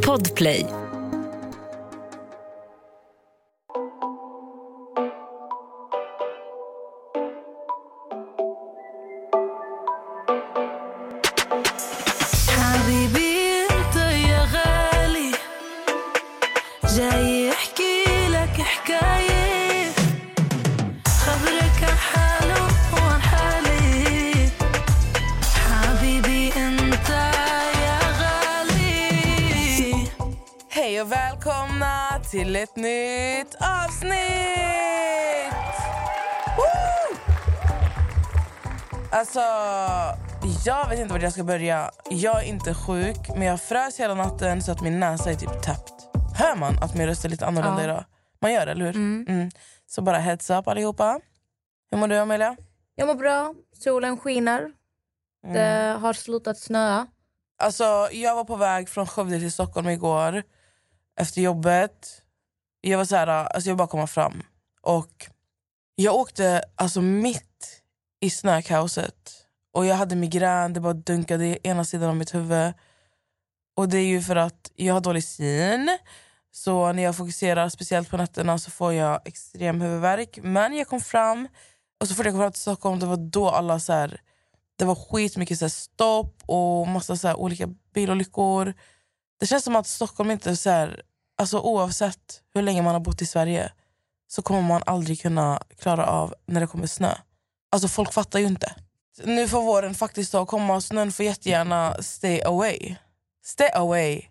Podplay. Jag vet inte var jag ska börja. Jag är inte sjuk, men jag frös hela natten så att min näsa är typ täppt. Hör man att min röst är lite annorlunda Ja. idag? Man gör det, eller hur? Mm. Så bara heads up allihopa. Hur mår du Amelia? Jag mår bra. Solen skiner. Mm. Det har slutat snöa. Alltså, jag var på väg från Skövde till Stockholm igår efter jobbet. Jag var så här, alltså jag bara komma fram. Och jag åkte alltså mitt i snökaoset. Och jag hade migrän, det bara dunkade i ena sidan av mitt huvud. Och det är ju för att jag har dålig syn. Så när jag fokuserar speciellt på nätterna så får jag extrem huvudvärk. Men jag kom fram och så fort jag kom fram till Stockholm det var då alla så här, det var skitmycket så här stopp och massa så här olika bilolyckor. Det känns som att Stockholm inte så här, alltså oavsett hur länge man har bott i Sverige så kommer man aldrig kunna klara av när det kommer snö. Alltså folk fattar ju inte. Nu får våren faktiskt då komma och snön får jättegärna stay away. Stay away.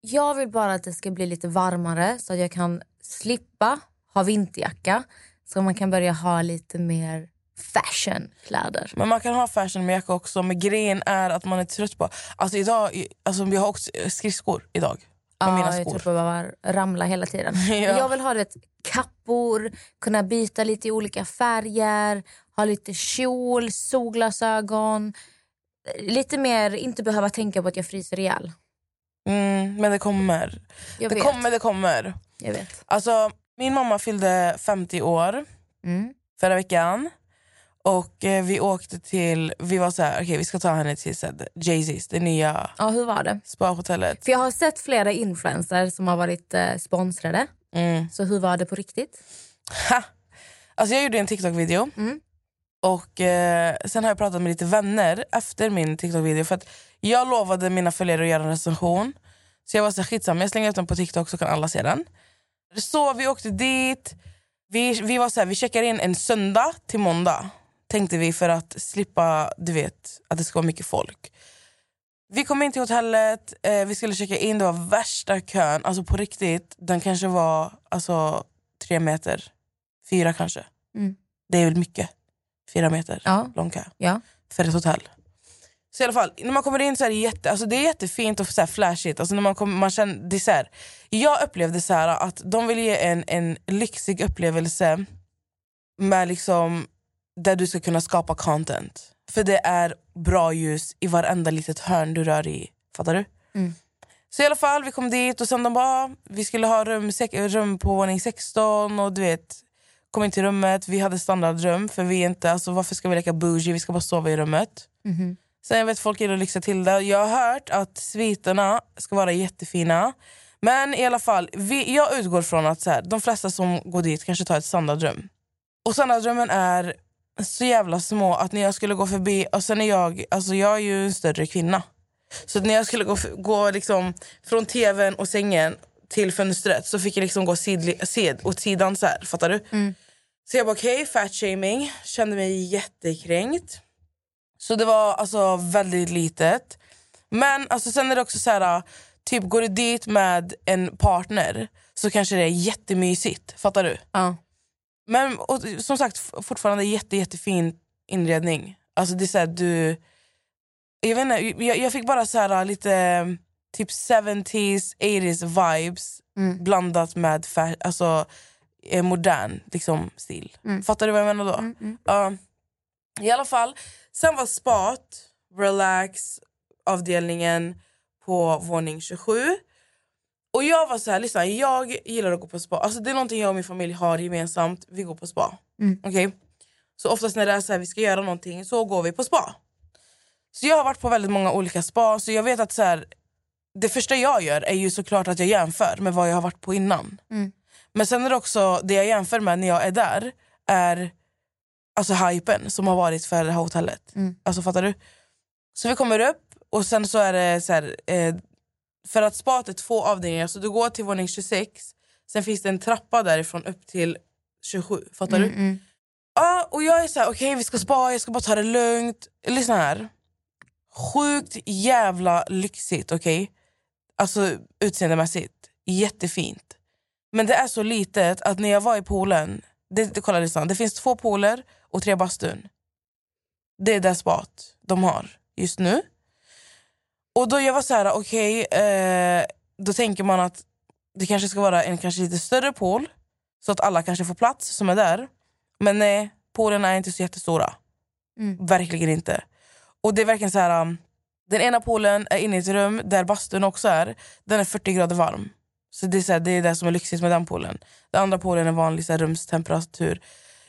Jag vill bara att det ska bli lite varmare så att jag slippa ha vinterjacka. Så man kan börja ha lite mer fashionkläder. Men man kan ha fashion med jacka också. Men grejen är att man är trött på... Alltså idag, alltså jag har också skridskor idag. Med mina Ja, jag skor. tror på att bara ramla hela tiden. Ja. Jag vill ha vet, kappor, kunna byta lite i olika färger, ha lite kjol, solglasögon. Lite mer, inte behöva tänka på att jag fryser ihjäl. Mm, men det kommer. Jag det vet. kommer, det kommer. Jag vet. Alltså, min mamma fyllde 50 år Mm. förra veckan. Och eh, vi åkte till, vi var så här, okej vi ska ta henne till Jay-Z's, det nya Ja, hur var det? spahotellet. För jag har sett flera influencers som har varit eh, sponsrade. Mm. Så hur var det på riktigt? Ha! Alltså jag gjorde en TikTok-video. Mm. Och eh, sen har jag pratat med lite vänner efter min TikTok-video. För att jag lovade mina följare att göra en recension. Så jag var så skitsamma, jag slänger ut den på TikTok så kan alla se den. Så vi åkte dit. Vi, vi var så här, vi checkar in en söndag till måndag. Tänkte vi för att slippa, du vet, att det ska vara mycket folk. Vi kom in till hotellet, eh, vi skulle checka in, det var värsta kön. Alltså på riktigt, den kanske var alltså, tre meter. Fyra kanske. Mm. Det är väl mycket. Fyra meter Ja. lång kö Ja. för ett hotell. Så i alla fall, när man kommer in så är det, jätte, alltså det är jättefint och så här flashigt. Alltså när man kommer, man känner, det så här, jag upplevde så att de vill ge en, en lyxig upplevelse med liksom, där du ska kunna skapa content. För det är bra ljus i varenda litet hörn du rör i. Fattar du? Mm. Så i alla fall, vi kom dit och sen de bara, "Ah, vi skulle ha rum, rum på våning 16 och du vet, kom in till rummet, vi hade standardrum för vi inte, alltså varför ska vi leka bougie, vi ska bara sova i rummet. Mhm. Sen jag vet folk gillar att lyxa till det. Jag har hört att sviterna ska vara jättefina. Men i alla fall, vi, jag utgår från att så här, de flesta som går dit kanske tar ett standardrum. Och standardrummen är så jävla små att när jag skulle gå förbi, och sen är jag, alltså jag är ju en större kvinna. Så när jag skulle gå, gå liksom från tvn och sängen till fönstret så fick jag liksom gå sidli, sid, åt sidan så här, fattar du? Så jag bara okej, fat shaming, kände mig jättekränkt. Så det var alltså väldigt litet. Men alltså, sen är det också så här, typ går du dit med en partner så kanske det är jättemysigt. Fattar du? Ja. Men och, som sagt, fortfarande jätte, jättefin inredning. Alltså det är så här, du... Jag vet inte, jag, jag fick bara så här lite typ 70s, 80s vibes Mm. blandat med alltså, eh, modern liksom, stil. Mm. Fattar du vad jag menar då? Mm. Ja. I alla fall, sen var spat, relax, avdelningen på våning 27. Och jag var så här, lyssna, jag gillar att gå på spa. Alltså det är någonting jag och min familj har gemensamt, vi går på spa. Mm. Okej? Så oftast när det är så här, vi ska göra någonting så går vi på spa. Så jag har varit på väldigt många olika spa, så jag vet att så här, det första jag gör är ju såklart att jag jämför med vad jag har varit på innan. Mm. Men sen är det också, det jag jämför med när jag är där är alltså hypen som har varit för det här hotellet. Mm. Alltså fattar du? Så vi kommer upp och sen så är det så här, eh, för att spat är två avdelningar så du går till våning 26, sen finns det en trappa därifrån upp till 27. Fattar du? Mm. Ja, och jag är så här, okej vi ska spa, jag ska bara ta det lugnt. Lyssna här. Sjukt jävla lyxigt, okej? Alltså utseendemässigt. Jättefint. Men det är så litet att när jag var i poolen, det, det, kolla listan, det finns två pooler och tre bastun. Det är det spat de har just nu. Och då jag var så här, okej, eh, då tänker man att det kanske ska vara en kanske lite större pool så att alla kanske får plats som är där. Men nej, poolerna är inte så jättestora. Mm. Verkligen inte. Och det är verkligen så här. um, Den ena poolen är inne i ett rum där bastun också är. Den är 40 grader varm. Så det är, så här, det är det som är lyxigt med den poolen. Den andra poolen är vanlig så här, rumstemperatur.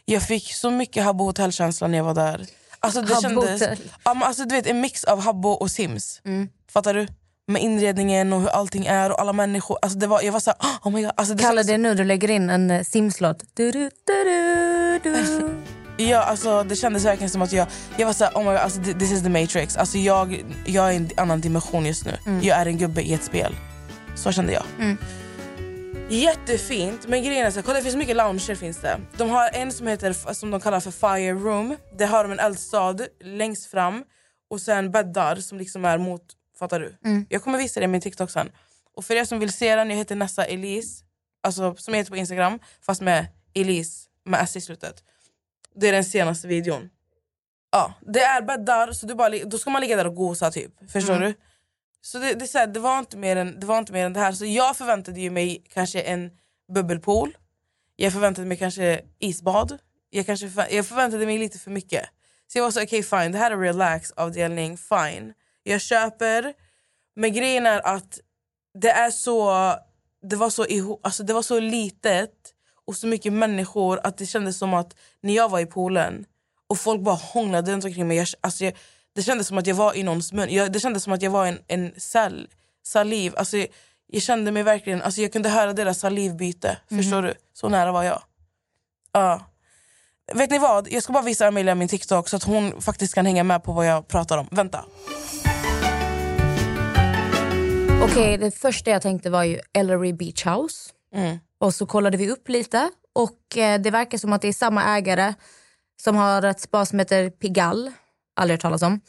Jag fick så mycket Habbo hotellkänsla när jag var där. Alltså, det kändes, ja, men alltså, du vet, en mix av Habbo och Sims. Mm. Fattar du? Med inredningen och hur allting är och alla människor. Alltså, det var, jag var så här, oh my god. Alltså, det Kalla kändes- det nu du lägger in en eh, simslott. Du, du, du, du, du. Ja, alltså, det kändes verkligen som att jag, jag var såhär, oh my god, alltså, this is the matrix. Alltså, jag, jag är i en annan dimension just nu. Jag är en gubbe i ett spel. Så kände jag. Mm. Jättefint, men grejen är så här, kolla det finns mycket lounger finns det. De har en som heter som de kallar för fire room. Där har de en eldstad längst fram och sen bäddar som liksom är mot, fattar du? Jag kommer visa det i min TikTok sen. Och för er som vill se den, jag heter Nessa Elise, alltså som jag heter på Instagram fast med Elise med S i slutet. Det är den senaste videon. Ja, det är bäddar, så du bara, då ska man ligga där och gosa typ. Förstår du? Så det, det, så här, det, var inte mer än, det var inte mer än det här. Så jag förväntade ju mig kanske en bubbelpool. Jag förväntade mig kanske isbad. Jag, kanske förvä- jag förväntade mig lite för mycket. Så jag var så okej fine, det här är relax avdelning, fine. Jag köper. Men grejen är att det är så, det var så, alltså det var så litet och så mycket människor att det kändes som att när jag var i poolen och folk bara hånglade runt omkring mig. Jag, alltså jag, det kändes som att jag var i någons mun. Jag, det kändes som att jag var en, en cell, saliv. Alltså jag, jag kände mig verkligen, alltså jag kunde höra deras salivbyte. Förstår du? Så nära var jag. Ja. Vet ni vad? Jag ska bara visa Amelia min TikTok så att hon faktiskt kan hänga med på vad jag pratar om. Vänta. Okej, det första jag tänkte var ju Ellery Beach House. Mm. Och så kollade vi upp lite och eh, det verkar som att det är samma ägare som har ett spa som heter Pigalle, aldrig hört talas om.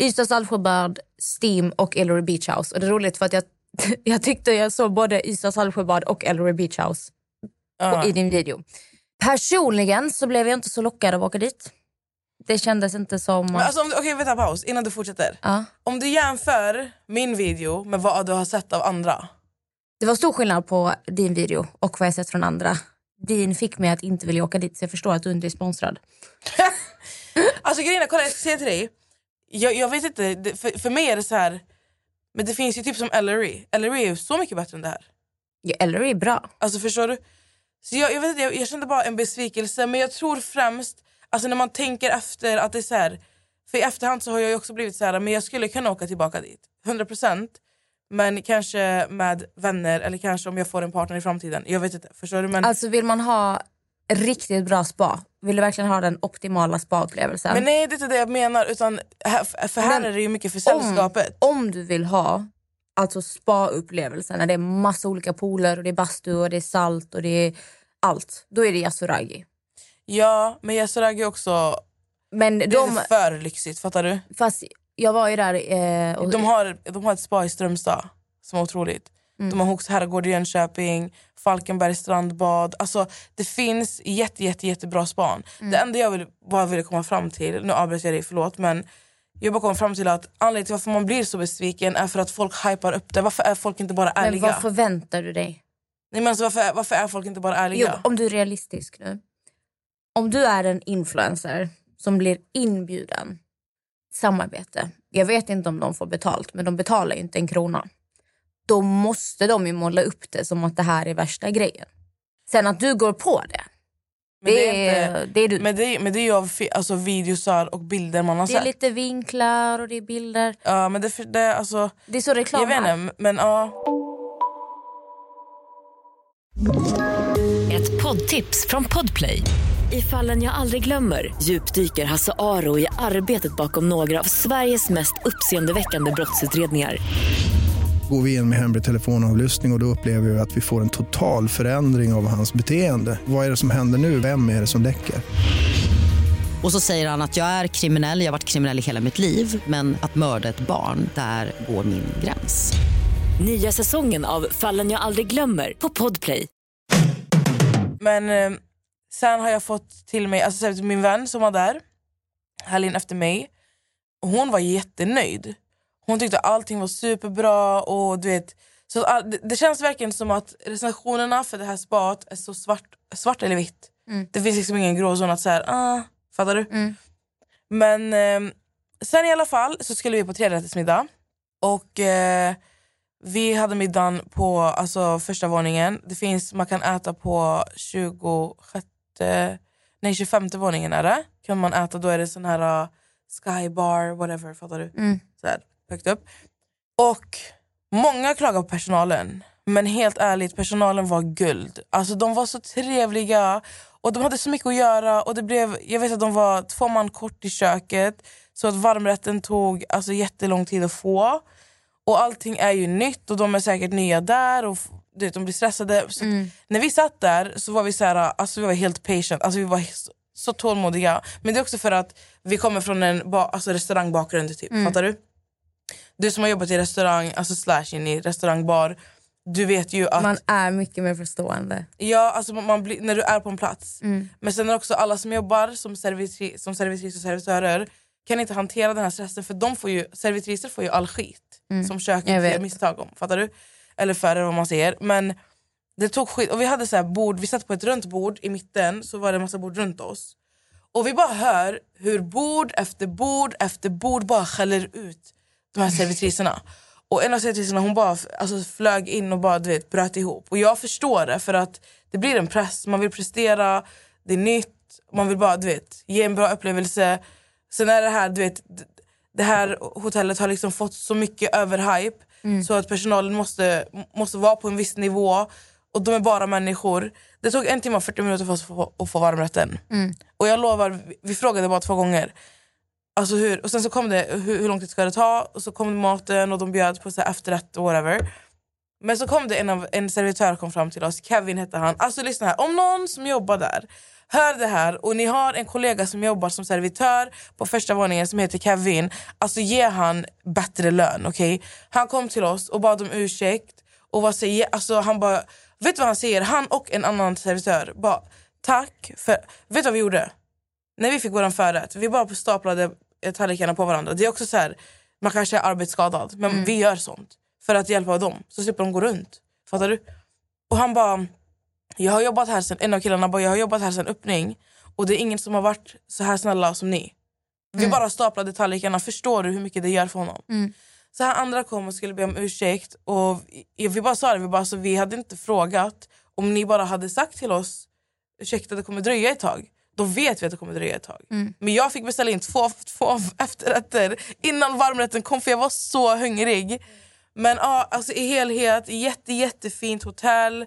Ystad Saltsjöbad, Steam och Ellery Beach House. Och det är roligt för att jag, jag tyckte jag såg både Ystad Saltsjöbad och Ellery Beach House Ja. i din video. Personligen så blev jag inte så lockad av att åka dit. Det kändes inte som... Men alltså, Okej, vänta paus innan du fortsätter. ja. Om du jämför min video med vad du har sett av andra. Det var stor skillnad på din video och vad jag sett från andra. Din fick mig att inte vilja åka dit så jag förstår att du inte är sponsrad. Alltså grejen är, kolla jag ska säga till dig. Jag, jag vet inte, det, för, för mig är det så här. Men det finns ju typ som Ellery. Ellery är ju så mycket bättre än det här. Ja, Ellery är bra. Alltså förstår du? Så jag, jag, vet inte, jag, jag kände bara en besvikelse men jag tror främst, alltså när man tänker efter att det är så här. För i efterhand så har jag ju också blivit så här, men jag skulle kunna åka tillbaka dit. 100% Men kanske med vänner eller kanske om jag får en partner i framtiden. Jag vet inte, förstår du? Men, Alltså vill man ha riktigt bra spa, vill du verkligen ha den optimala spaupplevelsen? men nej det är inte det jag menar utan här, för här Men är det ju mycket för sällskapet. Om du vill ha alltså spa-upplevelsen när det är massa olika pooler och det är bastu och det är salt och det är allt, då är det Yasuragi. Ja men Yasuragi också Men det är de, för lyxigt, fattar du? fast jag var ju där eh, och De har, de har ett spa i Strömstad som är otroligt. Mm. De har Hooks herrgård i Jönköping, Falkenberg strandbad. Alltså, det finns jätte, jätte, jättebra span. Mm. Det enda jag vill, bara ville komma fram till, nu avbröt jag dig, förlåt, men jag bara komma fram till att anledningen till varför man blir så besviken är för att folk hypar upp det. Varför är folk inte bara men ärliga? vad förväntar du dig? Nej, men alltså, varför, varför är folk inte bara Jo, ärliga? om du är realistisk nu. Om du är en influencer som blir inbjuden, samarbete. Jag vet inte om de får betalt, men de betalar inte en krona. Då måste de ju måla upp det som att det här är värsta grejen. Sen att du går på det, Men det, det är är, det är du. Men det, men det är ju av alltså, videosar och bilder man har det är sett. lite vinklar och det är bilder. Ja, men det, det, alltså, Det är så reklam jag vet inte, men ja. Ett poddtips från Podplay. I fallen jag aldrig glömmer djupdyker Hasse Aro i arbetet bakom några av Sveriges mest uppseendeväckande brottsutredningar. Går vi in med hemlig telefonavlyssning och, och då upplever vi att vi får en total förändring av hans beteende. Vad är det som händer nu? Vem är det som läcker? Och så säger han att jag är kriminell, jag har varit kriminell i hela mitt liv men att mörda ett barn, där går min gräns. Nya säsongen av Fallen jag aldrig glömmer på Podplay. Men eh, sen har jag fått till mig, alltså min vän som var där helgen efter mig, hon var jättenöjd. Hon tyckte allting var superbra och du vet så all, det, det känns verkligen som att recensionerna för det här spat är så svart, svart eller vitt. Det finns liksom ingen gråzon att så här, ah, fattar du? Men eh, sen i alla fall så skulle vi på trerättersmiddag och eh, vi hade middagen på alltså, första våningen. Det finns, man kan äta på 26, nej 25 våningen är det. Kan man äta, då är det sån här uh, skybar, whatever, fattar du? Så här, högt upp. Och många klagar på personalen. Men helt ärligt, personalen var guld. Alltså de var så trevliga och de hade så mycket att göra. Och det blev, jag vet att de var två man kort i köket så att varmrätten tog alltså, jättelång tid att få. Och allting är ju nytt och de är säkert nya där och du vet, de blir stressade. Att När vi satt där så var vi så här, alltså vi var helt patient, alltså vi var så, så tålmodiga. Men det är också för att vi kommer från en ba, alltså restaurangbakgrund typ, fattar du? Du som har jobbat i restaurang, alltså slash in i restaurangbar, du vet ju att Man är mycket mer förstående. Ja, alltså man man blir, när du är på en plats. Men sen är också alla som jobbar som, servitri, som servitris och servitörer kan inte hantera den här stressen för de får ju, servitriser får ju all skit som köket gör misstag om. Fattar du? Eller färre vad man säger. Men det tog skit. Och vi hade så här bord, vi satt på ett runt bord i mitten så var det en massa bord runt oss. Och vi bara hör hur bord efter bord efter bord bara skäller ut de här servitriserna. Och en av servitriserna hon bara alltså, flög in och bara du vet, bröt ihop. Och jag förstår det för att det blir en press, man vill prestera, det är nytt, man vill bara du vet, ge en bra upplevelse. Sen är det här, du vet, det här hotellet har liksom fått så mycket överhype så att personalen måste, måste vara på en viss nivå och de är bara människor. Det tog en timme och 40 minuter för oss att få, att få varmrätten. Och jag lovar, vi frågade bara två gånger. Alltså hur, och sen så kom det, hur, hur lång tid ska det ta? Och så kom maten och de bjöd på så här efterrätt och whatever. Men så kom det en, av, en servitör kom fram till oss, Kevin hette han. Alltså lyssna här, om någon som jobbar där hör det här och ni har en kollega som jobbar som servitör på första våningen som heter Kevin, alltså ge han bättre lön. okej? Han kom till oss och bad om ursäkt och vad säger, alltså han bara, vet du vad han säger? Han och en annan servitör bara, tack för, vet du vad vi gjorde? när vi fick våran förrätt, vi bara staplade tallrikarna på varandra. Det är också så här, man kanske är arbetsskadad, men vi gör sånt för att hjälpa dem. Så slipper de gå runt. Fattar du? Och han bara, jag har jobbat här sen, en av killarna bara, jag har jobbat här sen öppning och det är ingen som har varit så här snälla som ni. Vi bara staplade tallrikarna, förstår du hur mycket det gör för honom? Så här andra kom och skulle be om ursäkt och vi vi bara sa det, vi, bara, alltså, vi hade inte frågat om ni bara hade sagt till oss ursäkta det kommer dröja ett tag. Då vet vi att det kommer dröja ett tag. Men jag fick beställa in två, två efterrätter innan varmrätten kom för jag var så hungrig. Men ja, alltså i helhet, jätte, jättefint hotell,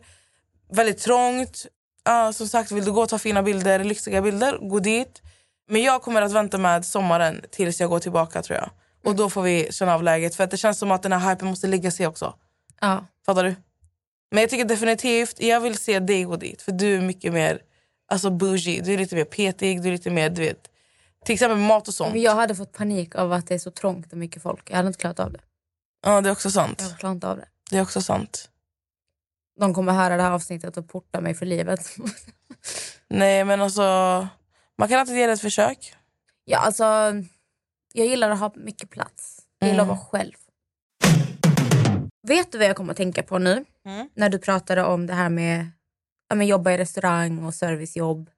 väldigt trångt. Ja, som sagt, vill du gå och ta fina bilder, lyxiga bilder, gå dit. Men jag kommer att vänta med sommaren tills jag går tillbaka tror jag. Och då får vi känna av läget. För att det känns som att den här hypen måste lägga sig också. Ja. Fattar du? Men jag tycker definitivt, jag vill se dig gå dit. För du är mycket mer alltså bougie, du är lite mer petig, du är lite mer, du vet. Till exempel mat och sånt. Men jag hade fått panik av att det är så trångt och mycket folk. Jag hade inte klarat av det. Ja, det är också sant. Jag klarar inte av det. Det är också sant. De kommer höra det här avsnittet och porta mig för livet. Nej men alltså, man kan alltid ge det ett försök. ja, alltså, jag gillar att ha mycket plats. Jag gillar att vara själv. Vet du vad jag kommer att tänka på nu? Mm. När du pratade om det här med ja, men jobba i restaurang och servicejobb.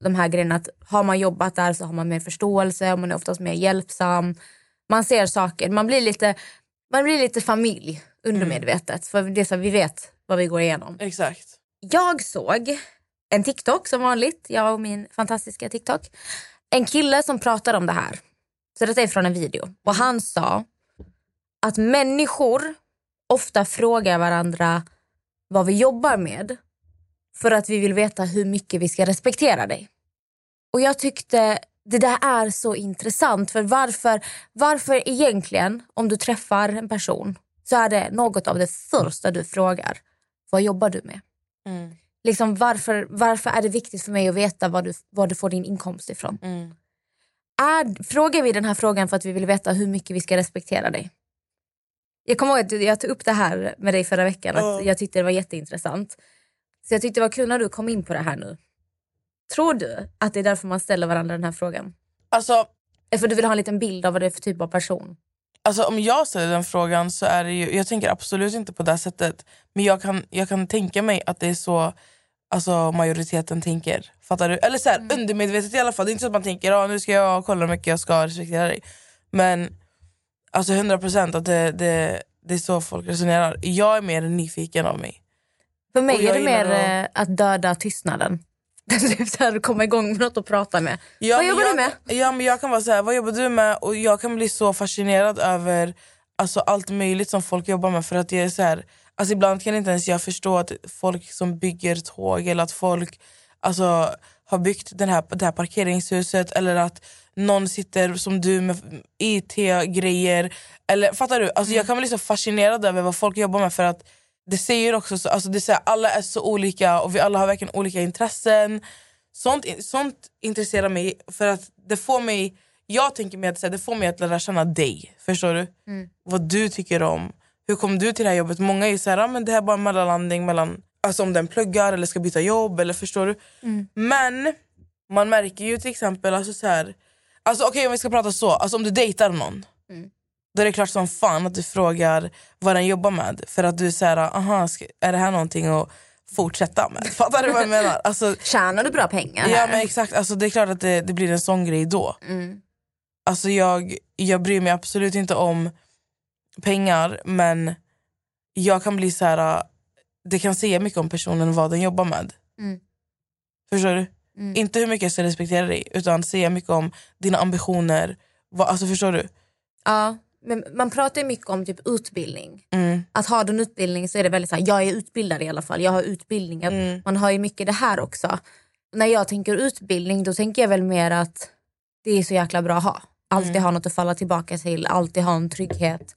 De här grejerna att har man jobbat där så har man mer förståelse och man är oftast mer hjälpsam. Man ser saker, man blir lite, man blir lite familj undermedvetet. För det är så, vi vet vad vi går igenom. Exakt. Jag såg en TikTok som vanligt, jag och min fantastiska TikTok. En kille som pratar om det här. Så detta är från en video. Och han sa att människor ofta frågar varandra vad vi jobbar med för att vi vill veta hur mycket vi ska respektera dig. Och jag tyckte det där är så intressant. För varför, varför egentligen, om du träffar en person, så är det något av det första du frågar. Vad jobbar du med? Mm. Liksom varför, varför är det viktigt för mig att veta var du, var du får din inkomst ifrån? Mm. Är, frågar vi den här frågan för att vi vill veta hur mycket vi ska respektera dig? Jag kommer ihåg att jag tog upp det här med dig förra veckan. Att Ja. Jag tyckte det var jätteintressant. Så jag tyckte det var kul när du kom in på det här nu. Tror du att det är därför man ställer varandra den här frågan? Alltså, för du vill ha en liten bild av vad det är för typ av person? alltså om jag ställer den frågan så är det ju, jag tänker absolut inte på det sättet. Men jag kan, jag kan tänka mig att det är så alltså, majoriteten tänker. Fattar du? Eller så här, undermedvetet i alla fall. Det är inte så att man tänker ah, nu ska jag kolla hur mycket jag ska respektera dig. Men alltså 100% att det, det, det är så folk resonerar. Jag är mer nyfiken av mig. För mig är det mer gillar eh, att döda tystnaden. Typ så här, komma igång med något att prata med. Ja, Vad jobbar jag, du med? Ja, men jag kan vara så här, vad jobbar du med? Och jag kan bli så fascinerad över alltså, allt möjligt som folk jobbar med. För att jag är så här, alltså, ibland kan inte ens jag förstå att folk som bygger tåg eller att folk alltså, har byggt den här, det här parkeringshuset eller att någon sitter som du med IT-grejer. Eller Fattar du? Alltså, Jag kan bli så fascinerad över vad folk jobbar med för att det säger också så, alltså, det säger, alla är så olika och vi alla har verkligen olika intressen. Sånt, sånt intresserar mig för att det får mig jag tänker mig att det får mig att lära känna dig. Förstår du? Vad du tycker om. Hur kom du till det här jobbet? Många är så här, ah, men det här är bara en mellanlandning mellan alltså om den pluggar eller ska byta jobb. eller förstår du? Men man märker ju till exempel alltså så här, alltså okej om vi ska prata så, alltså om du dejtar någon då är det klart som fan att du frågar vad den jobbar med. För att du är så här, aha, är det här någonting att fortsätta med? Fattar du vad jag menar? Alltså, Tjänar du bra pengar Ja här? men exakt, alltså, det är klart att det, det blir en sån grej då. Mm. Alltså jag, jag bryr mig absolut inte om pengar men jag kan bli så här. det kan säga mycket om personen vad den jobbar med. Mm. Förstår du? Mm. Inte hur mycket jag ska respektera dig utan säga mycket om dina ambitioner. Vad, alltså förstår du? Ja, men man pratar ju mycket om typ utbildning. Mm. Att du en utbildning så är det väldigt så här, jag är utbildad i alla fall, jag har utbildning. Mm. Man har ju mycket det här också. När jag tänker utbildning då tänker jag väl mer att det är så jäkla bra att ha. Alltid Mm. ha något att falla tillbaka till, alltid ha en trygghet.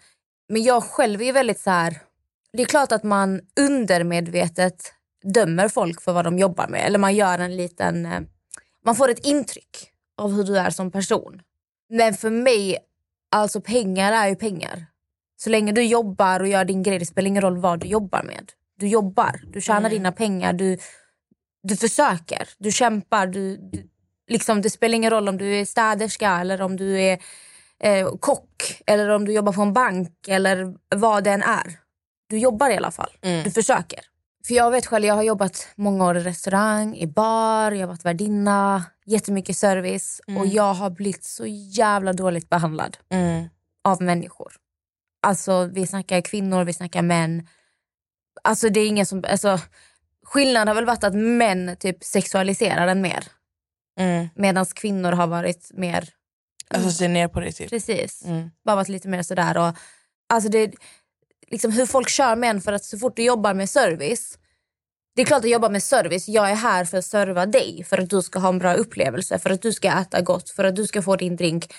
Men jag själv är väldigt så här. det är klart att man undermedvetet dömer folk för vad de jobbar med. Eller man gör en liten, eh, man får ett intryck av hur du är som person. Men för mig, alltså pengar är ju pengar. Så länge du jobbar och gör din grej, det spelar ingen roll vad du jobbar med. Du jobbar, du tjänar dina pengar, du, du försöker, du kämpar. Du, du, liksom, det spelar ingen roll om du är städerska eller om du är eh, kock eller om du jobbar på en bank eller vad det än är. Du jobbar i alla fall, Mm. du försöker. För jag vet själv, jag har jobbat många år i restaurang, i bar, jag har varit värdinna, jättemycket service och jag har blivit så jävla dåligt behandlad Mm. av människor. Alltså vi snackar kvinnor, vi snackar män. Alltså det är ingen som, alltså skillnaden har väl varit att män typ sexualiserar den mer. Mm. Medan kvinnor har varit mer, Alltså se ner på dig typ. precis, Mm. bara varit lite mer sådär. Och, alltså det, liksom hur folk kör med en för att så fort du jobbar med service, det är klart att jobba med service, jag är här för att serva dig, för att du ska ha en bra upplevelse, för att du ska äta gott, för att du ska få din drink.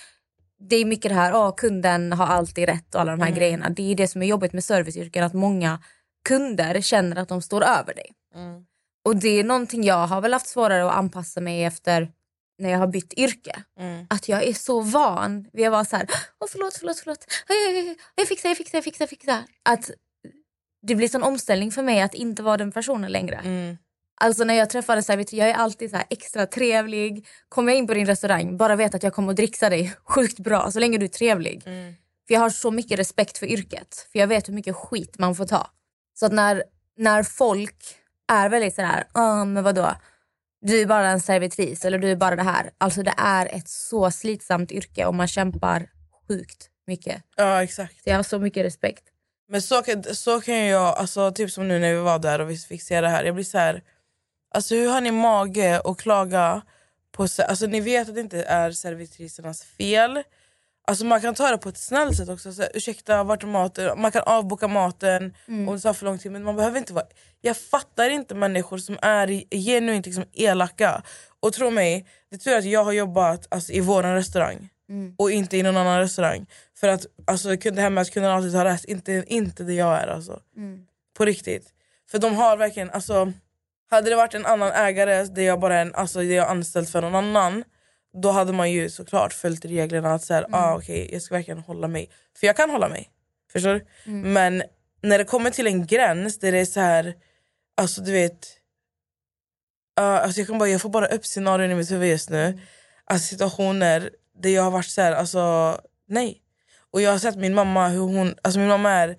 Det är mycket det här, oh, kunden har alltid rätt och alla de här grejerna. Det är det som är jobbigt med serviceyrken, att många kunder känner att de står över dig. Mm. Och det är någonting jag har väl haft svårare att anpassa mig efter när jag har bytt yrke. Mm. Att jag är så van vid att vara så här, åh förlåt, förlåt, förlåt. Jag fixar, jag fixar, jag fixar, jag fixar. Att det blir sån omställning för mig att inte vara den personen längre. Mm. Alltså när jag en servitör, jag är alltid så här extra trevlig. Kommer jag in på din restaurang, bara vet att jag kommer att dricksa dig sjukt bra så länge du är trevlig. Mm. För jag har så mycket respekt för yrket. För jag vet hur mycket skit man får ta. Så att när, när folk är väldigt sådär, ah, men vadå? Du är bara en servitris eller du är bara det här. Alltså det är ett så slitsamt yrke och man kämpar sjukt mycket. Ja exakt. Så jag har så mycket respekt. Men så kan, så kan jag, alltså, typ som nu när vi var där och vi fick se det här. Jag blir så här, Alltså hur har ni mage att klaga på... Alltså ni vet att det inte är servitrisernas fel. Alltså man kan ta det på ett snällt sätt också. Så, här, ursäkta, vart är maten? Man kan avboka maten om det tar för lång tid. Men man behöver inte vara... Jag fattar inte människor som är genuint liksom elaka. Och tro mig, det är tur att jag har jobbat alltså, i våran restaurang. Och inte i någon annan restaurang. För att alltså, det här med att kunna alltid ha rätt, inte, inte det jag är alltså. På riktigt. För de har verkligen, alltså hade det varit en annan ägare där jag bara är en, alltså, där jag är anställd för någon annan då hade man ju såklart följt reglerna att säga, ah, okej jag ska verkligen hålla mig. För jag kan hålla mig. Förstår du? Men när det kommer till en gräns där det är så här, alltså du vet uh, alltså jag, kan bara, jag får bara upp scenarion i mitt huvud just nu. Alltså situationer där jag har varit så här, alltså nej. Och jag har sett min mamma, hur hon, alltså min mamma är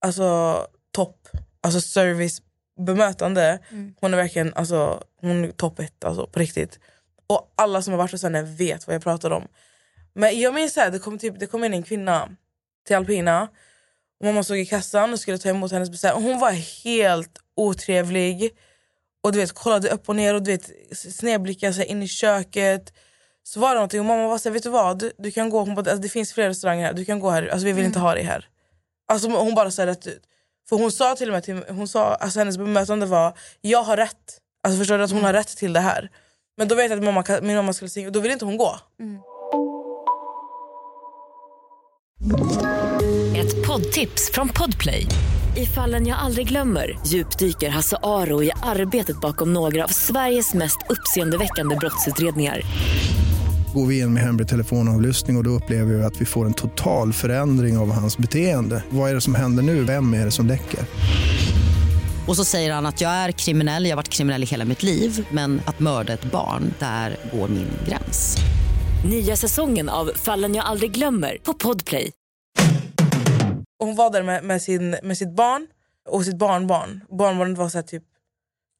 alltså topp, alltså service, bemötande. Hon är verkligen alltså, hon är topp ett alltså, på riktigt. Och alla som har varit hos henne vet vad jag pratar om. Men jag minns att det kom, typ, det kom in en kvinna till Alpina. Och mamma stod i kassan och skulle ta emot hennes beställning. Hon var helt otrevlig. Och du vet, kollade upp och ner och du vet, snedblickade sig in i köket. Så var det någonting och mamma var så här, vet du vad? Du kan gå, hon bara, alltså, det finns fler restauranger här, du kan gå här. Alltså, vi vill inte ha dig här. Alltså, hon bara sa rätt ut. För hon sa till och med, till, hon sa, alltså, hennes bemötande var, jag har rätt. Alltså förstår du att hon har rätt till det här. Men då vet jag att mamma, min mamma skulle säga, och då vill inte hon gå. Ett poddtips från Podplay. I fallen jag aldrig glömmer djupdyker Hasse Aro i arbetet bakom några av Sveriges mest uppseendeväckande brottsutredningar. Går vi in med hemlig telefonavlyssning och, och då upplever vi att vi får en total förändring av hans beteende. Vad är det som händer nu? Vem är det som läcker? Och så säger han att jag är kriminell, jag har varit kriminell i hela mitt liv men att mörda ett barn, där går min gräns. Nya säsongen av Fallen jag aldrig glömmer på Podplay. Hon var där med, med, sin, med sitt barn och sitt barnbarn. Barnbarnet var så här, typ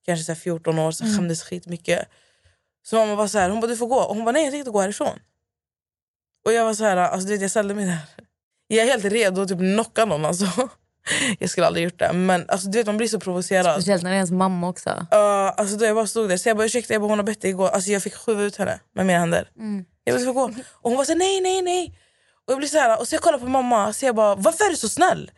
kanske så här 14 år, så Mm. skämdes skitmycket. Så mamma var så här, hon bara du får gå. Och hon bara nej jag tänkte gå härifrån. Och jag var så här, alltså, du vet, jag ställde mig där. Jag är helt redo att typ knocka någon alltså. Jag skulle aldrig gjort det. Men alltså, du vet man blir så provocerad. Speciellt när det är ens mamma också. Uh, alltså då jag bara stod där, så jag bara ursäkta, jag bara, hon har bett dig gå. Alltså jag fick skjuta ut henne med mina händer. Jag bara, "Du får gå. Och hon var så nej nej nej. Och jag blir så här, och så jag kollar på mamma så jag bara varför är du så snäll?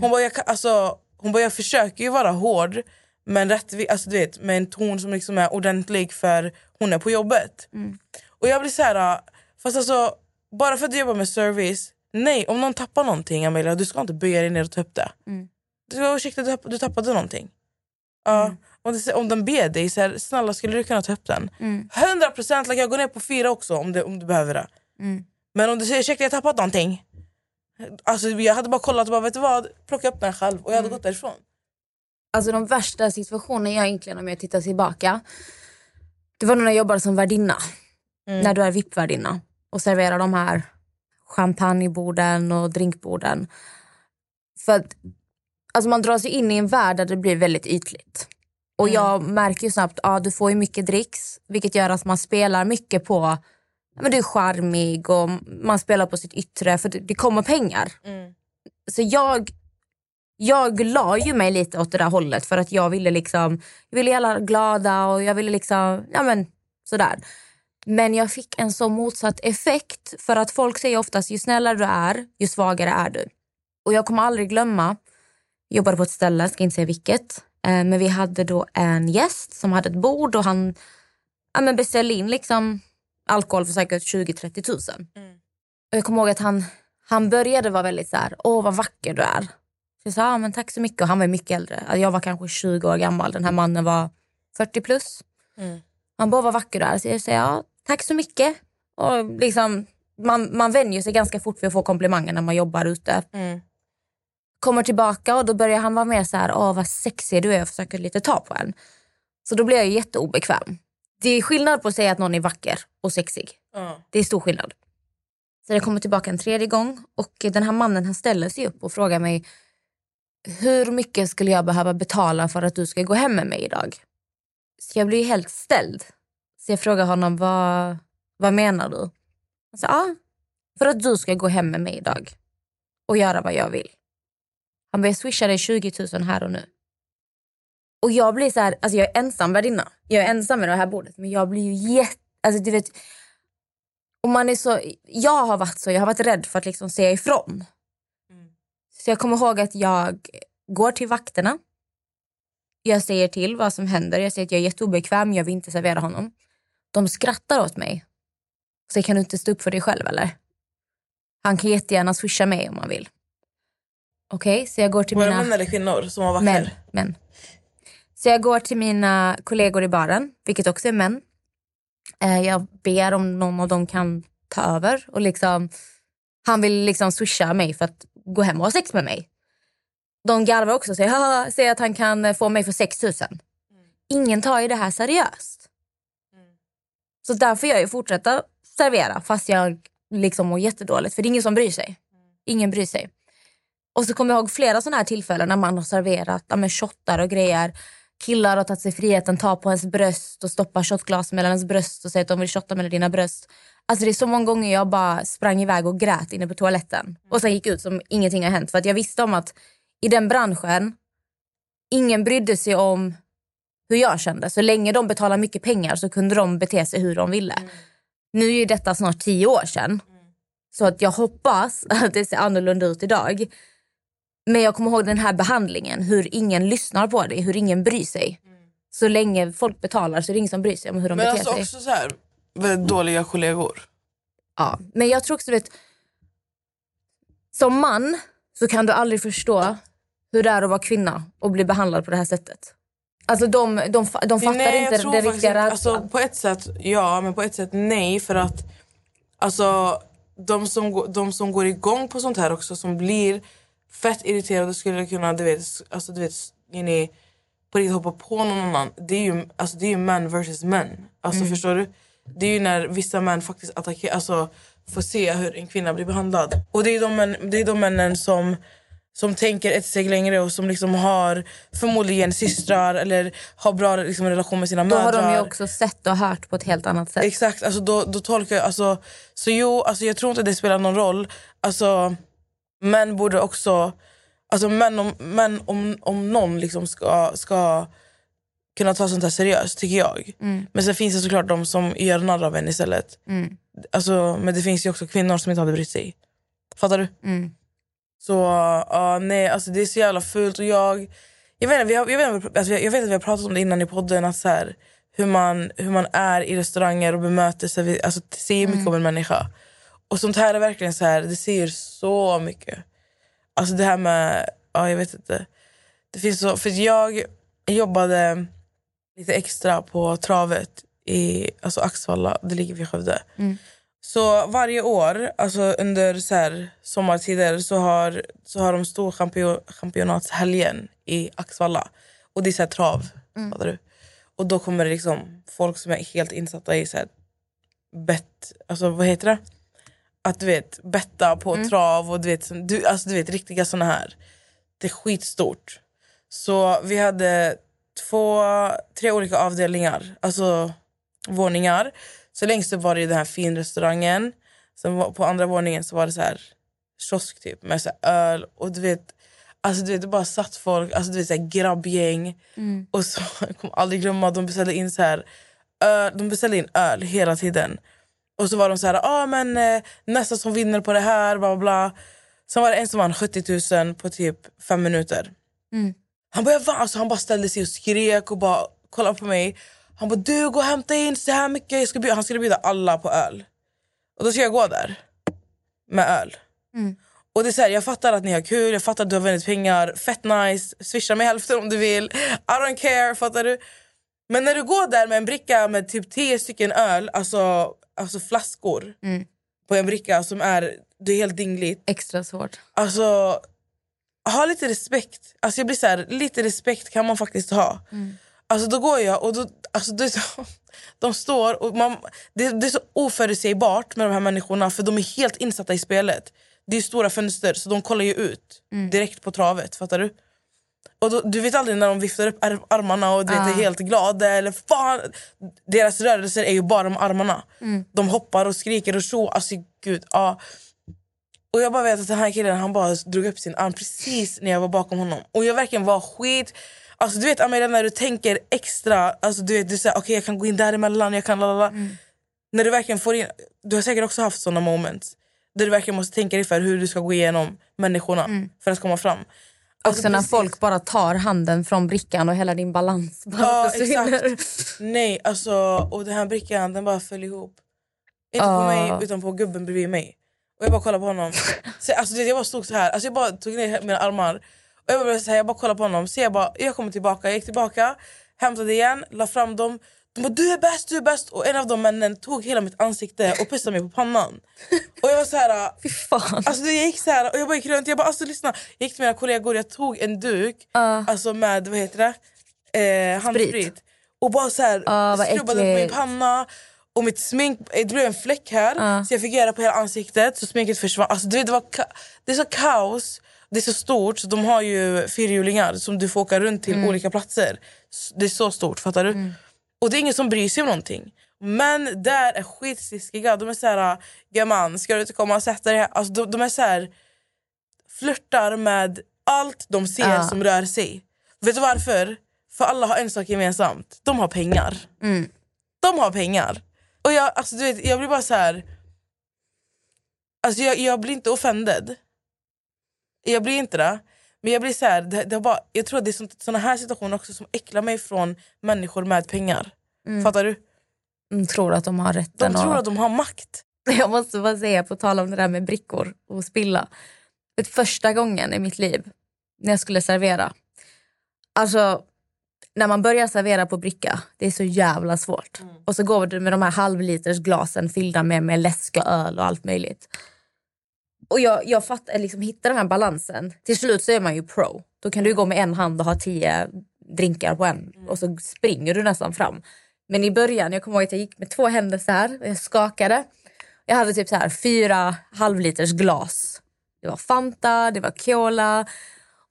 Hon bara jag, alltså, hon bara jag försöker ju vara hård men rättvis, alltså, du vet, med en ton som liksom är ordentlig för hon är på jobbet. Och jag blir så här, fast alltså bara för att du jobbar med service, nej om någon tappar någonting Amelia, du ska inte böja dig ner och ta upp det. Du ska ursäkta du, tapp- du tappade någonting. Ja. Om, det, om den ber dig, så här, snälla skulle du kunna ta upp den? 100% like, jag går ner på fyra också om, det, om du behöver det. Men om du säger ursäkta jag tappat någonting. Alltså, jag hade bara kollat och bara vet du vad, plocka upp den själv och jag hade gått därifrån. Alltså de värsta situationerna jag egentligen om jag tittar tillbaka. Det var när jag jobbade som värdinna. När du är VIP-värdinna och serverar de här champagneborden och drinkborden. För att alltså man drar sig in i en värld där det blir väldigt ytligt. Och jag märker ju snabbt att ja, du får ju mycket dricks vilket gör att man spelar mycket på men du är charmig och man spelar på sitt yttre för det, det kommer pengar. Så jag jag la ju mig lite åt det där hållet för att jag ville liksom, jag ville göra alla glada och jag ville liksom, ja men sådär. Men jag fick en så motsatt effekt för att folk säger oftast ju snällare du är, ju svagare är du. Och jag kommer aldrig glömma, jag jobbade på ett ställe, ska inte säga vilket, eh, men vi hade då en gäst som hade ett bord och han ja, men beställde in liksom alkohol för säkert 20-30 tusen. Och jag kommer ihåg att han, han började vara väldigt så här, åh vad vacker du är. Så jag sa, ja, men tack så mycket. Och han var mycket äldre. Alltså, Jag var kanske 20 år gammal. Den här mannen var 40 plus. Han bara, vad vacker du är. Så jag säger, ja, tack så mycket. Och liksom, man, man vänjer sig ganska fort för att få komplimanger när man jobbar ute. Kommer tillbaka och då börjar han vara mer så här, åh vad sexig du är och försöker lite ta på en. Så då blir jag jätteobekväm. Det är skillnad på att säga att någon är vacker och sexig. Ja. Det är stor skillnad. Så jag kommer tillbaka en tredje gång och den här mannen han ställer sig upp och frågar mig hur mycket skulle jag behöva betala för att du ska gå hem med mig idag? Så jag blir helt ställd. Så jag frågar honom, vad, vad menar du? Han sa, ja, för att du ska gå hem med mig idag och göra vad jag vill. Han bara, jag swishar dig 20 000 här och nu. Och jag blir så här, alltså jag är ensam värdinna. Jag är ensam med det här bordet. Men jag blir ju jätte... Alltså du vet, och man är så, jag har varit så, jag har varit rädd för att liksom säga ifrån. Så jag kommer ihåg att jag går till vakterna. Jag säger till vad som händer. Jag säger att jag är jätteobekväm, jag vill inte servera honom. De skrattar åt mig. Så kan du inte stå upp för dig själv eller? Han kan jättegärna swisha mig om han vill. Okej, så jag går till det mina... män eller kvinnor som var vakter? Män, män. Så jag går till mina kollegor i baren, vilket också är män. Eh, Jag ber om någon av dem kan ta över. Och liksom, han vill liksom swisha mig för att gå hem och ha sex med mig. De garvar också och säger, säger att han kan få mig för 6 000. Ingen tar ju det här seriöst. Så därför jag ju fortsätta servera fast jag liksom mår jättedåligt. För det är ingen som bryr sig. Ingen bryr sig. Och så kommer jag ihåg flera sådana här tillfällen när man har serverat ja, men shottar och grejer. Killar har tagit sig friheten, tar på ens bröst och stoppar shotglas mellan ens bröst och säger att de vill shotta mellan dina bröst. Alltså det är så många gånger jag bara sprang iväg och grät inne på toaletten. Och sen gick ut som ingenting har hänt. För att jag visste om att i den branschen, ingen brydde sig om hur jag kände. Så länge de betalade mycket pengar så kunde de bete sig hur de ville. Nu är ju detta snart tio år sedan. Så att jag hoppas att det ser annorlunda ut idag. Men jag kommer ihåg den här behandlingen, hur ingen lyssnar på dig, hur ingen bryr sig. Så länge folk betalar så är det ingen som bryr sig om hur de Men beter alltså sig. också så här, väldigt dåliga kollegor. Ja. Men jag tror också, vet, som man så kan du aldrig förstå hur det är att vara kvinna och bli behandlad på det här sättet. Alltså de, de, de fattar Nej, inte den riktiga rädslan. alltså, På ett sätt ja, men på ett sätt nej. För att alltså, de, som, de som går igång på sånt här också, som blir fett irriterade skulle kunna, du vet, alltså, du vet ni, på riktigt hoppa på någon annan. Det är ju, alltså, det är ju män versus män. Alltså, Förstår du? Det är ju när vissa män faktiskt attackerar, alltså, får se hur en kvinna blir behandlad. Och det är de, män, det är de männen som som tänker ett steg längre och som liksom har förmodligen systrar eller har bra liksom, relation med sina Då har mödrar. de ju också sett och hört på ett helt annat sätt. Exakt, alltså då, då tolkar jag... Alltså, så jo, alltså jag tror inte det spelar någon roll. Alltså, män borde också... Alltså män om, män om, om någon liksom ska, ska kunna ta sånt här seriöst, tycker jag. Men sen finns det såklart de som gör narr av en istället. Alltså, men det finns ju också kvinnor som inte hade brytt sig. Fattar du? Mm. Så ja, nej, alltså det är så jävla fult. Och jag, jag, vet, vi har, jag, vet, alltså, jag vet att vi har pratat om det innan i podden. Att så här, hur, man, hur man är i restauranger och bemöter sig. Alltså, det säger mycket om en människa. Och sånt här är verkligen så här, det säger så mycket. Alltså det här med, ja jag vet inte. Det finns så, för jag jobbade lite extra på travet i alltså Axvalla, det ligger vid Skövde. Så varje år, alltså under så här, sommartider, så har, så har de stor champion, championatshelgen i Axvalla. Och det är så här trav. Fattar du? Och då kommer det liksom folk som är helt insatta i så här bett, alltså vad heter det? Att du vet, betta på trav och du vet, du, alltså, du vet riktiga såna här. Det är skitstort. Så vi hade två, tre olika avdelningar, alltså våningar. Så längst upp var det den här finrestaurangen. Sen på andra våningen så var det så här kiosk typ med så öl och du vet Alltså du vet, det bara satt folk, alltså du vet så här grabbgäng. Och så, jag kommer aldrig glömma de beställde in så här öl, de beställde in öl hela tiden. Och så var de så här, ah, men eh, nästa som vinner på det här, bla bla. Sen var det en som vann 70 000 på typ fem minuter. Han bara. Alltså, han bara ställde sig och skrek och bara kollade på mig. Han bara, du gå och hämta in så här mycket. Jag ska bjuda, han skulle bjuda alla på öl. Och då ska jag gå där med öl. Och det är så här, jag fattar att ni har kul, jag fattar att du har vunnit pengar. Fett nice, swisha mig hälften om du vill. I don't care, fattar du? Men när du går där med en bricka med typ 10 stycken öl, alltså, alltså flaskor på en bricka som är, det är helt dingligt. Extra svårt. Alltså, ha lite respekt. Alltså jag blir så här, lite respekt kan man faktiskt ha. Alltså då går jag och då, alltså så, de står och man, det, det är så oförutsägbart med de här människorna för de är helt insatta i spelet. Det är stora fönster så de kollar ju ut direkt på travet, fattar du? Och då, du vet aldrig när de viftar upp ar- armarna och du vet, är helt glada eller fan. Deras rörelser är ju bara med armarna. De hoppar och skriker och så. Alltså gud, ja. Och jag bara vet att den här killen han bara drog upp sin arm precis när jag var bakom honom. Och jag verkligen var skit... Alltså du vet Amelia när du tänker extra, alltså du vet du säger okej jag kan gå in däremellan, jag kan lalala. När du verkligen får in, du har säkert också haft såna moments. Där du verkligen måste tänka dig för hur du ska gå igenom människorna för att komma fram. Alltså, Också när precis. folk bara tar handen från brickan och hela din balans bara Ja försvinner. exakt. Nej alltså och den här brickan den bara föll ihop. Inte på Ah. mig utan på gubben bredvid mig. Och jag bara kollade på honom. Så, alltså, jag bara stod så här. Alltså, jag bara tog ner mina armar. Och jag, bara, så här, jag bara kollade på honom. Så jag bara, jag kommer tillbaka. Jag gick tillbaka, hämtade igen, la fram dem. De bara du är bäst, du är bäst. Och en av de männen tog hela mitt ansikte och pussade mig på pannan. Och jag var så här... Fy fan. Alltså jag gick så här och jag bara gick runt. Jag bara alltså lyssna. Jag gick till mina kollegor, jag tog en duk alltså med vad heter det? Eh, handsprit. Och bara så här vad skrubbade på min panna. Och mitt smink, det blev en fläck här så jag fick göra på hela ansiktet så sminket försvann. Alltså, du vet, det, var det är så kaos, det är så stort så de har ju fyrhjulingar som du får åka runt till olika platser. Det är så stort, fattar du? Och det är ingen som bryr sig om någonting. Men där är skitsliskiga. De är så här, gumman ska du inte komma och sätta dig här? Alltså, de, de är så här, flörtar med allt de ser Ja. som rör sig. Vet du varför? För alla har en sak gemensamt. De har pengar. De har pengar. Och jag, alltså, du vet, jag blir bara så här... Alltså jag, jag blir inte offended. Jag blir inte det. Men jag blir så här, det, det bara, jag tror att det är såna här situationer också som äcklar mig från människor med pengar. Fattar du? De tror att de har De rätten. tror och... att de har makt. Jag måste bara säga, på tal om det där med brickor och spilla. Det första gången i mitt liv när jag skulle servera. Alltså, när man börjar servera på bricka, det är så jävla svårt. Och så går du med de här halvliters glasen fyllda med, med läsk och öl och allt möjligt. Och jag, jag fattar, eh, liksom, hittar den här balansen. Till slut så är man ju pro. Då kan du gå med en hand och ha tio drinkar på en. Och så springer du nästan fram. Men i början, jag kommer ihåg att jag gick med två händer så här. Och jag skakade. Jag hade typ så här fyra halvliters glas. Det var Fanta, det var Cola.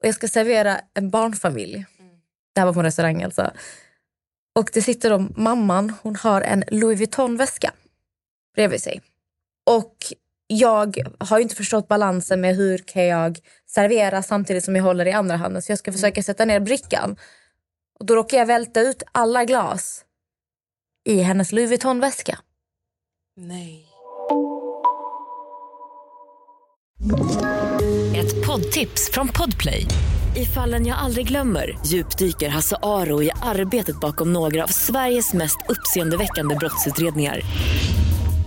Och jag ska servera en barnfamilj. Det här var på en restaurang alltså. Och det sitter då mamman, hon har en Louis Vuitton-väska bredvid sig. Och jag har ju inte förstått balansen med hur kan jag servera samtidigt som jag håller i andra handen. Så jag ska försöka sätta ner brickan. Och då råkar jag välta ut alla glas i hennes Louis Vuitton-väska. Nej. Ett poddtips från Podplay. I fallen jag aldrig glömmer djupdyker Hasse Aro i arbetet bakom några av Sveriges mest uppseendeväckande brottsutredningar.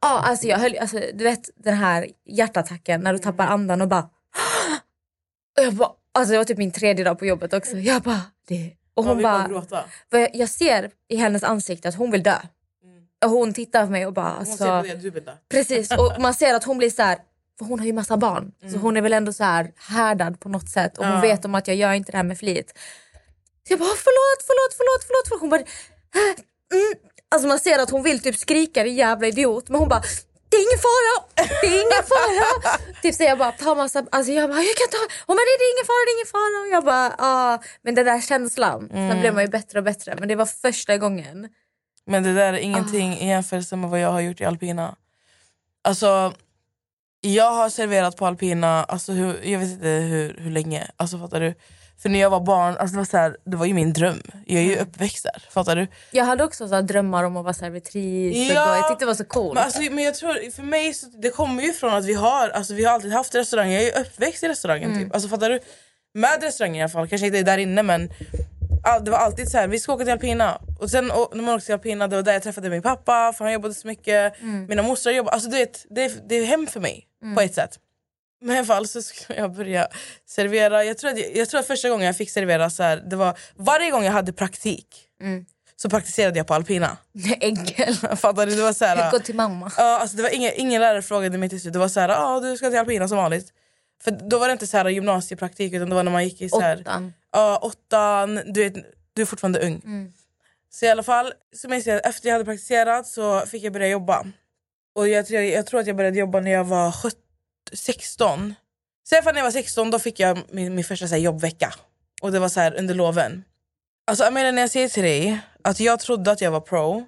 Ja, alltså jag höll, alltså, du vet den här hjärtattacken när du tappar andan och bara... Och jag bara alltså det var typ min tredje dag på jobbet också. Jag bara... Det. Och Ja, hon vi bara jag, ser i hennes ansikte att hon vill dö. Och hon tittar på mig och bara... Hon Alltså, ser på det, du vill det. Precis, och man ser att hon blir så här... För hon har ju massa barn. Så hon är väl ändå så här härdad på något sätt. Och hon Ja. vet om att jag gör inte det här med flit. Så jag bara förlåt, förlåt, förlåt, förlåt. Hon bara... "Äh, Mm. Alltså man ser att hon vill typ skrika din jävla idiot. Men hon bara det är ingen fara, det är ingen fara. typ så jag bara tar massa, alltså jag bara jag kan ta, hon bara det är ingen fara, det är ingen fara. Och jag bara ah. Men den där känslan, sen blev man ju bättre och bättre. Men det var första gången. Men det där är ingenting Ah. i jämförelse med vad jag har gjort i alpina. Alltså, jag har serverat på alpina, alltså, hur, jag vet inte hur, hur länge. Alltså, fattar du? För när jag var barn, alltså, det, var så här, det var ju min dröm. Jag är ju Mm. uppväxt där. Fattar du? Jag hade också så här drömmar om att vara servitris. Ja. och Jag tyckte det var så coolt. Men, alltså, men jag tror, för mig så, det kommer ju från att vi har, alltså, vi har alltid haft restauranger. Jag är ju uppväxt i restaurangen. Mm. Typ. Alltså, fattar du? Med restauranger i alla fall, kanske inte där inne men all, det var alltid så här, vi ska åka till alpina. Och sen och, när man åkte till alpina, det var där jag träffade min pappa för han jobbade så mycket. Mm. Mina mostrar jobbade, alltså du vet, det, det är hem för mig på ett sätt. Men i alla fall så ska jag börja servera. Jag tror, att, jag, jag tror att första gången jag fick servera så här, det var varje gång jag hade praktik Mm. så praktiserade jag på alpina. Enkel. Fattar du? Det var så här, Gå till mamma. Ja, alltså det var ingen, ingen lärare frågade mig till slut. Det var så här, ah, du ska till alpina som vanligt. För då var det inte så här gymnasiepraktik utan det var när man gick i så här, Åttan. ja, åttan, du vet, du är fortfarande ung. Mm. Så i alla fall, som jag säger, efter jag hade praktiserat så fick jag börja jobba. Och jag, tror- jag tror att jag började jobba när jag var 17, 16. Sen när jag var 16 då fick jag min, min första så här, jobbvecka. Och det var så här under loven. Alltså Amelia, när jag säger till dig att jag trodde att jag var pro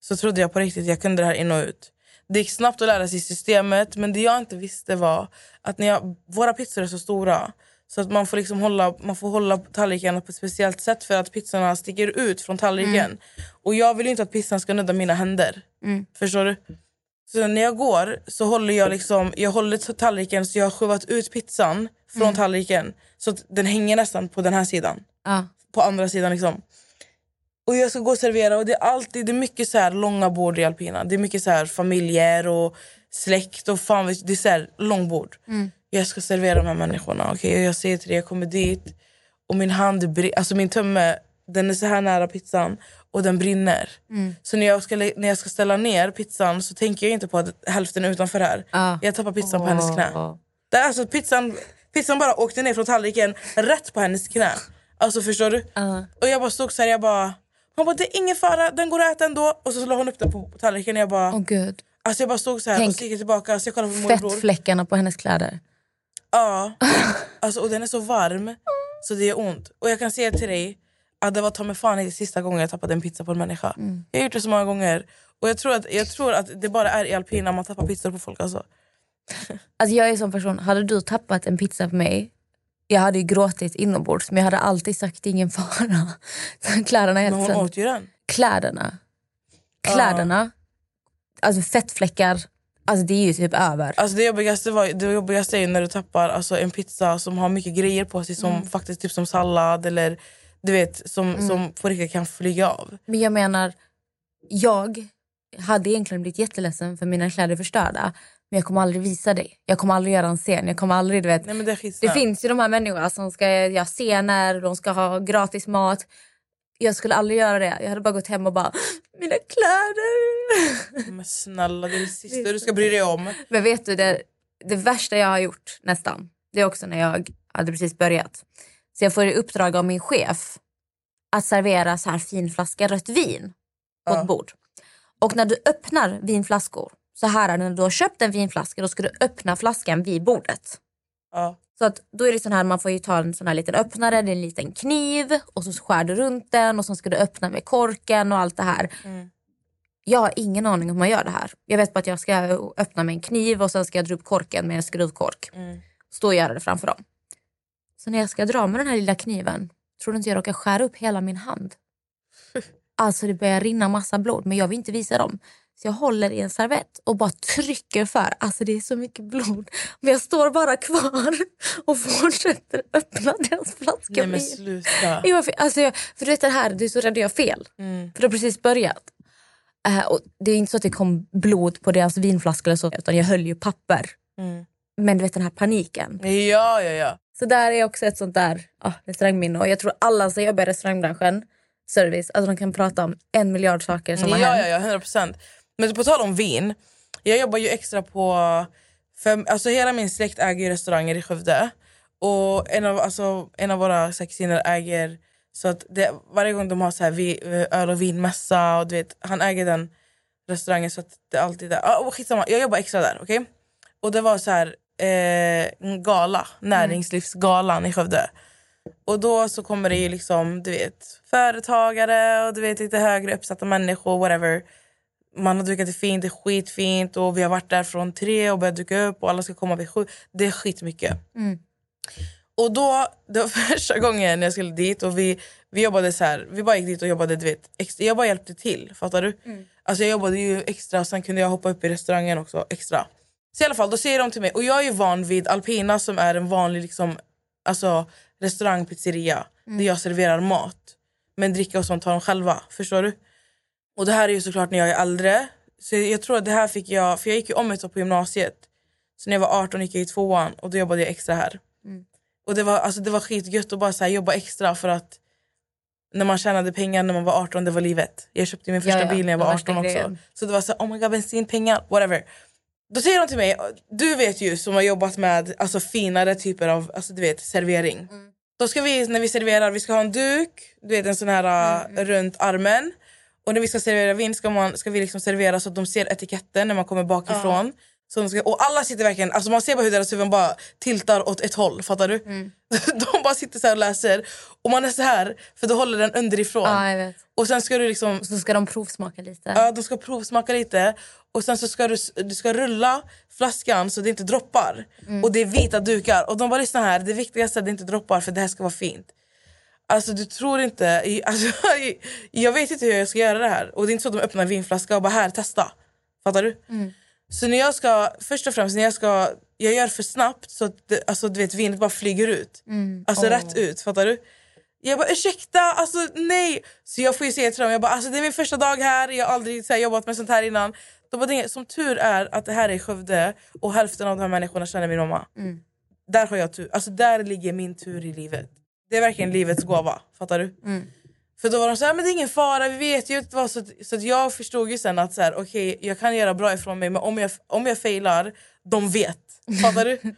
så trodde jag på riktigt att jag kunde det här in och ut. Det gick snabbt att lära sig systemet men det jag inte visste var att när jag, våra pizzor är så stora så att man får, liksom hålla, man får hålla tallriken på ett speciellt sätt för att pizzorna sticker ut från tallriken. Och jag vill inte att pizzan ska nudda mina händer. Förstår du? Så när jag går så håller jag liksom, jag håller tallriken så jag har skjuvat ut pizzan från tallriken så den hänger nästan på den här sidan. Ja. På andra sidan liksom. Och jag ska gå och servera och det är alltid det är mycket så här långa bord i alpina. Det är mycket så här familjer och släkt och fan vet- det är så här långbord. Jag ska servera de här människorna. Okay? Och jag säger till dig, jag kommer dit och min hand, alltså min tumme, den är så här nära pizzan och den brinner. Så när jag, ska, när jag ska ställa ner pizzan så tänker jag inte på att hälften är utanför här. Ja. Jag tappar pizzan på hennes knä. Åh. Det alltså pizzan, pizzan bara åkte ner från tallriken rätt på hennes knä. Alltså förstår du? Ja. Och jag bara stod så här, jag bara... Hon bara, det är ingen fara, den går att äta ändå. Och så la hon upp den på, tallriken och jag bara... Åh gud. Alltså jag bara stod så här Tänk och jag tillbaka så jag kollade på morbror. Fettfläckarna på hennes kläder. Ja. Alltså, och den är så varm så det gör ont. Och jag kan säga till dig att det var ta mig fan inte sista gången jag tappade en pizza på en människa. Jag har gjort det så många gånger. Och jag tror att, jag tror att det bara är i alpina man tappar pizzor på folk. Alltså. Alltså jag är en sån person, hade du tappat en pizza på mig jag hade ju gråtit inombords men jag hade alltid sagt ingen fara. Kläderna är Men helt hon åt ju den. Kläderna. Kläderna. Alltså fettfläckar. Alltså det är ju typ över. Alltså det, jobbigaste var, det jobbigaste är när du tappar alltså, en pizza som har mycket grejer på sig som faktiskt typ som sallad eller du vet som, som på riktigt kan flyga av. Men jag menar, jag hade egentligen blivit jätteledsen för mina kläder förstörda. Men jag kommer aldrig visa dig. Jag kommer aldrig göra en scen. Jag kommer aldrig, du vet. Nej det Det finns ju de här människorna som ska göra scener, de ska ha gratis mat. Jag skulle aldrig göra det. Jag hade bara gått hem och bara, mina kläder. Men snälla det är det sista du ska bry dig om. Men vet du, det, det värsta jag har gjort nästan, det är också när jag hade precis börjat. Så jag får i uppdrag av min chef att servera så här fin flaska rött vin på Ja. ett bord. Och när du öppnar vinflaskor, så här när du har köpt en vinflaska då ska du öppna flaskan vid bordet. Ja. Så att då är det sån här, man får ta en sån här liten öppnare, det är en liten kniv och så skär du runt den och så ska du öppna med korken och allt det här. Mm. Jag har ingen aning om hur man gör det här. Jag vet bara att jag ska öppna med en kniv och sen ska jag dra upp korken med en skruvkork. Mm. Stå och göra det framför dem. Så när jag ska dra med den här lilla kniven, tror du inte jag råkar skära upp hela min hand? Alltså det börjar rinna massa blod men jag vill inte visa dem. Så jag håller i en servett och bara trycker för. Alltså det är så mycket blod. Men jag står bara kvar och fortsätter öppna deras flaska Nej men sluta. Ja, för, alltså, jag- för du vet det här, du är så rädd att göra fel. Mm. För det har precis börjat. Eh, och det är inte så att det kom blod på deras vinflaska eller så, utan jag höll ju papper. Mm. Men du vet den här paniken. Ja ja ja. Så där är också ett sånt där ah, restaurangminne. Och jag tror alla som jobbar i restaurangbranschen, service, alltså de kan prata om en miljard saker som har Ja, hänt. ja, ja, 100 procent. Men på tal om vin, jag jobbar ju extra på... För, alltså hela min släkt äger ju restauranger i Skövde. Och en av, alltså, en av våra kusiner äger... Så att det, varje gång de har så här vi, öl och vinmässa, och du vet, han äger den restaurangen så att det är alltid där. Ah, skitsamma, jag jobbar extra där. okej? Och det var så här eh, gala, näringslivsgalan i Skövde. Och då så kommer det ju liksom, du vet, företagare och du vet lite högre uppsatta människor, whatever. Man har dukat det fint, det är skitfint och vi har varit där från tre och börjat duka upp och alla ska komma vid sju. Det är skitmycket. Mm. Och då, det var första gången jag skulle dit och vi, vi jobbade så här, vi bara gick dit och jobbade, du vet, extra, jag bara hjälpte till, fattar du? Alltså jag jobbade ju extra och sen kunde jag hoppa upp i restaurangen också extra. Så i alla fall, då säger de till mig, och jag är ju van vid Alpina som är en vanlig liksom, alltså, restaurang, pizzeria, där jag serverar mat. Men dricka och sånt tar de själva, förstår du? Och det här är ju såklart när jag är äldre. Så jag tror att det här fick jag, för jag gick ju om ett år på gymnasiet. Så när jag var 18 gick jag i tvåan och då jobbade jag extra här. Och det var, alltså, det var skitgött att bara så här, jobba extra för att när man tjänade pengar när man var 18, det var livet. Jag köpte min första Ja, ja, bil när jag var värsta 18 också. grejen. Så det var så här, oh my god, bensinpengar, whatever. Då säger de till mig, du vet ju som har jobbat med alltså, finare typer av alltså, du vet, servering. Då ska vi, när vi serverar, vi ska ha en duk, du vet en sån här uh, runt armen. Och när vi ska servera vin ska, man, ska vi liksom servera så att de ser etiketten när man kommer bakifrån. Så de ska, och alla sitter verkligen, alltså man ser bara hur deras huvuden bara tiltar åt ett håll, fattar du? de bara sitter så och läser. Och man är så här, för då håller den underifrån. Ja. Och sen ska du liksom Så ska de provsmaka lite. Ja, de ska provsmaka lite och sen så ska du, du ska rulla flaskan så det inte droppar. Och det är vita dukar. Och de bara lyssna här, det viktigaste är att det inte droppar för det här ska vara fint. Alltså du tror inte, alltså, jag vet inte hur jag ska göra det här. Och det är inte så att de öppnar vinflaska och bara här testa. Fattar du? Så när jag ska, först och främst när jag ska, jag gör för snabbt så att det, alltså, du vet, vinet bara flyger ut. Alltså rätt ut, fattar du? Jag bara ursäkta, alltså nej. Så jag får ju säga till dem, jag bara, alltså, det är min första dag här, jag har aldrig så här, jobbat med sånt här innan. De bara, "Det är inget- som tur är att det här är Skövde och hälften av de här människorna känner min mamma. Där har jag tur, alltså där ligger min tur i livet. Det är verkligen livets gåva, fattar du? För då var de så här, men det är ingen fara, vi vet ju inte vad. Så, att, så att jag förstod ju sen att så här, okej, jag kan göra bra ifrån mig men om jag, om jag failar, de vet. Fattar du?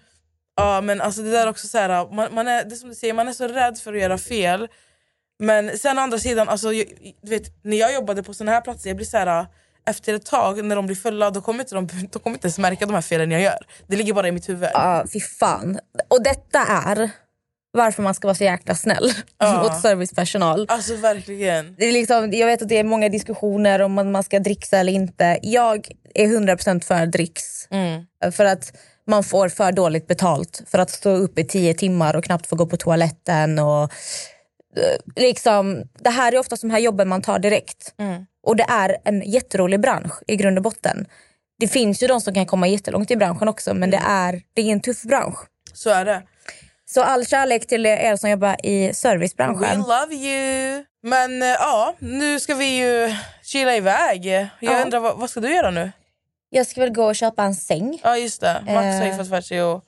Ja men alltså det där är också så här, man, man är, det som du säger, man är så rädd för att göra fel. Men sen å andra sidan, alltså, jag, du vet, när jag jobbade på såna här platser, jag blir så här, efter ett tag när de blir fulla då kommer inte de, de kommer inte ens märka de här felen jag gör. Det ligger bara i mitt huvud. Ja, fy fan. Och detta är varför man ska vara så jäkla snäll Ja. mot servicepersonal. Alltså verkligen. Det är liksom, jag vet att det är många diskussioner om man man ska dricksa eller inte. Jag är 100% för dricks. Mm. För att man får för dåligt betalt för att stå upp i tio timmar och knappt få gå på toaletten. Och, eh, liksom, det här är ofta de här jobben man tar direkt. Mm. Och det är en jätterolig bransch i grund och botten. Det finns ju de som kan komma jättelångt i branschen också men det Mm. är, det är en tuff bransch. Så är det. Så all kärlek till er som jobbar i We servicebranschen. love you! Men eh, ja, nu ska vi ju chilla iväg. Jag Ja. undrar, vad, vad ska du göra nu? Jag ska väl gå och köpa en säng. Ja just det, Max har ju Eh. fått för sig att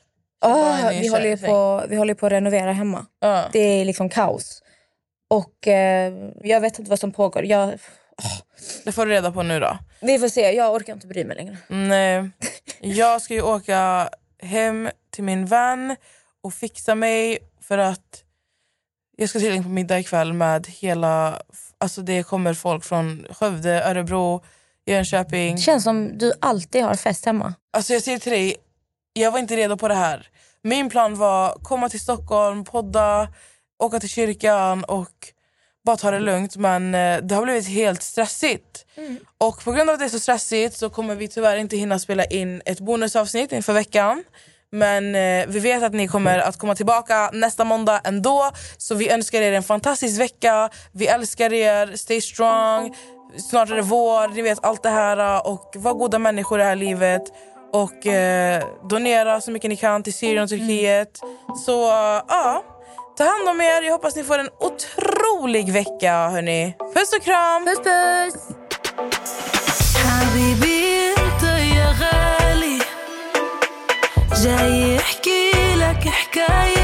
ny vi, håller på, vi håller på att renovera hemma. Ja. Det är liksom kaos. Och eh, jag vet inte vad som pågår. Jag, Det får du reda på nu då. vi får se, jag orkar inte bry mig längre. Nej, jag ska ju åka hem till min vän och fixa mig för att jag ska tydligen på middag ikväll med hela... Alltså det kommer folk från Skövde, Örebro, Jönköping. Det känns som du alltid har fest hemma. Alltså jag säger till dig, jag var inte redo på det här. Min plan var komma till Stockholm, podda, åka till kyrkan och bara ta det lugnt. Men eh, det har blivit helt stressigt. Och på grund av att det är så stressigt så kommer vi tyvärr inte hinna spela in ett bonusavsnitt inför veckan. Men eh, vi vet att ni kommer att komma tillbaka nästa måndag ändå. Så vi önskar er en fantastisk vecka. Vi älskar er. Stay strong. Snart är det vår. Ni vet allt det här. Och var goda människor i det här livet. Och eh, donera så mycket ni kan till Syrien och Turkiet. Så eh, ja, ta hand om er. Jag hoppas ni får en otrolig vecka. Hörni. Puss och kram! Puss puss! جاي احكي لك حكاية.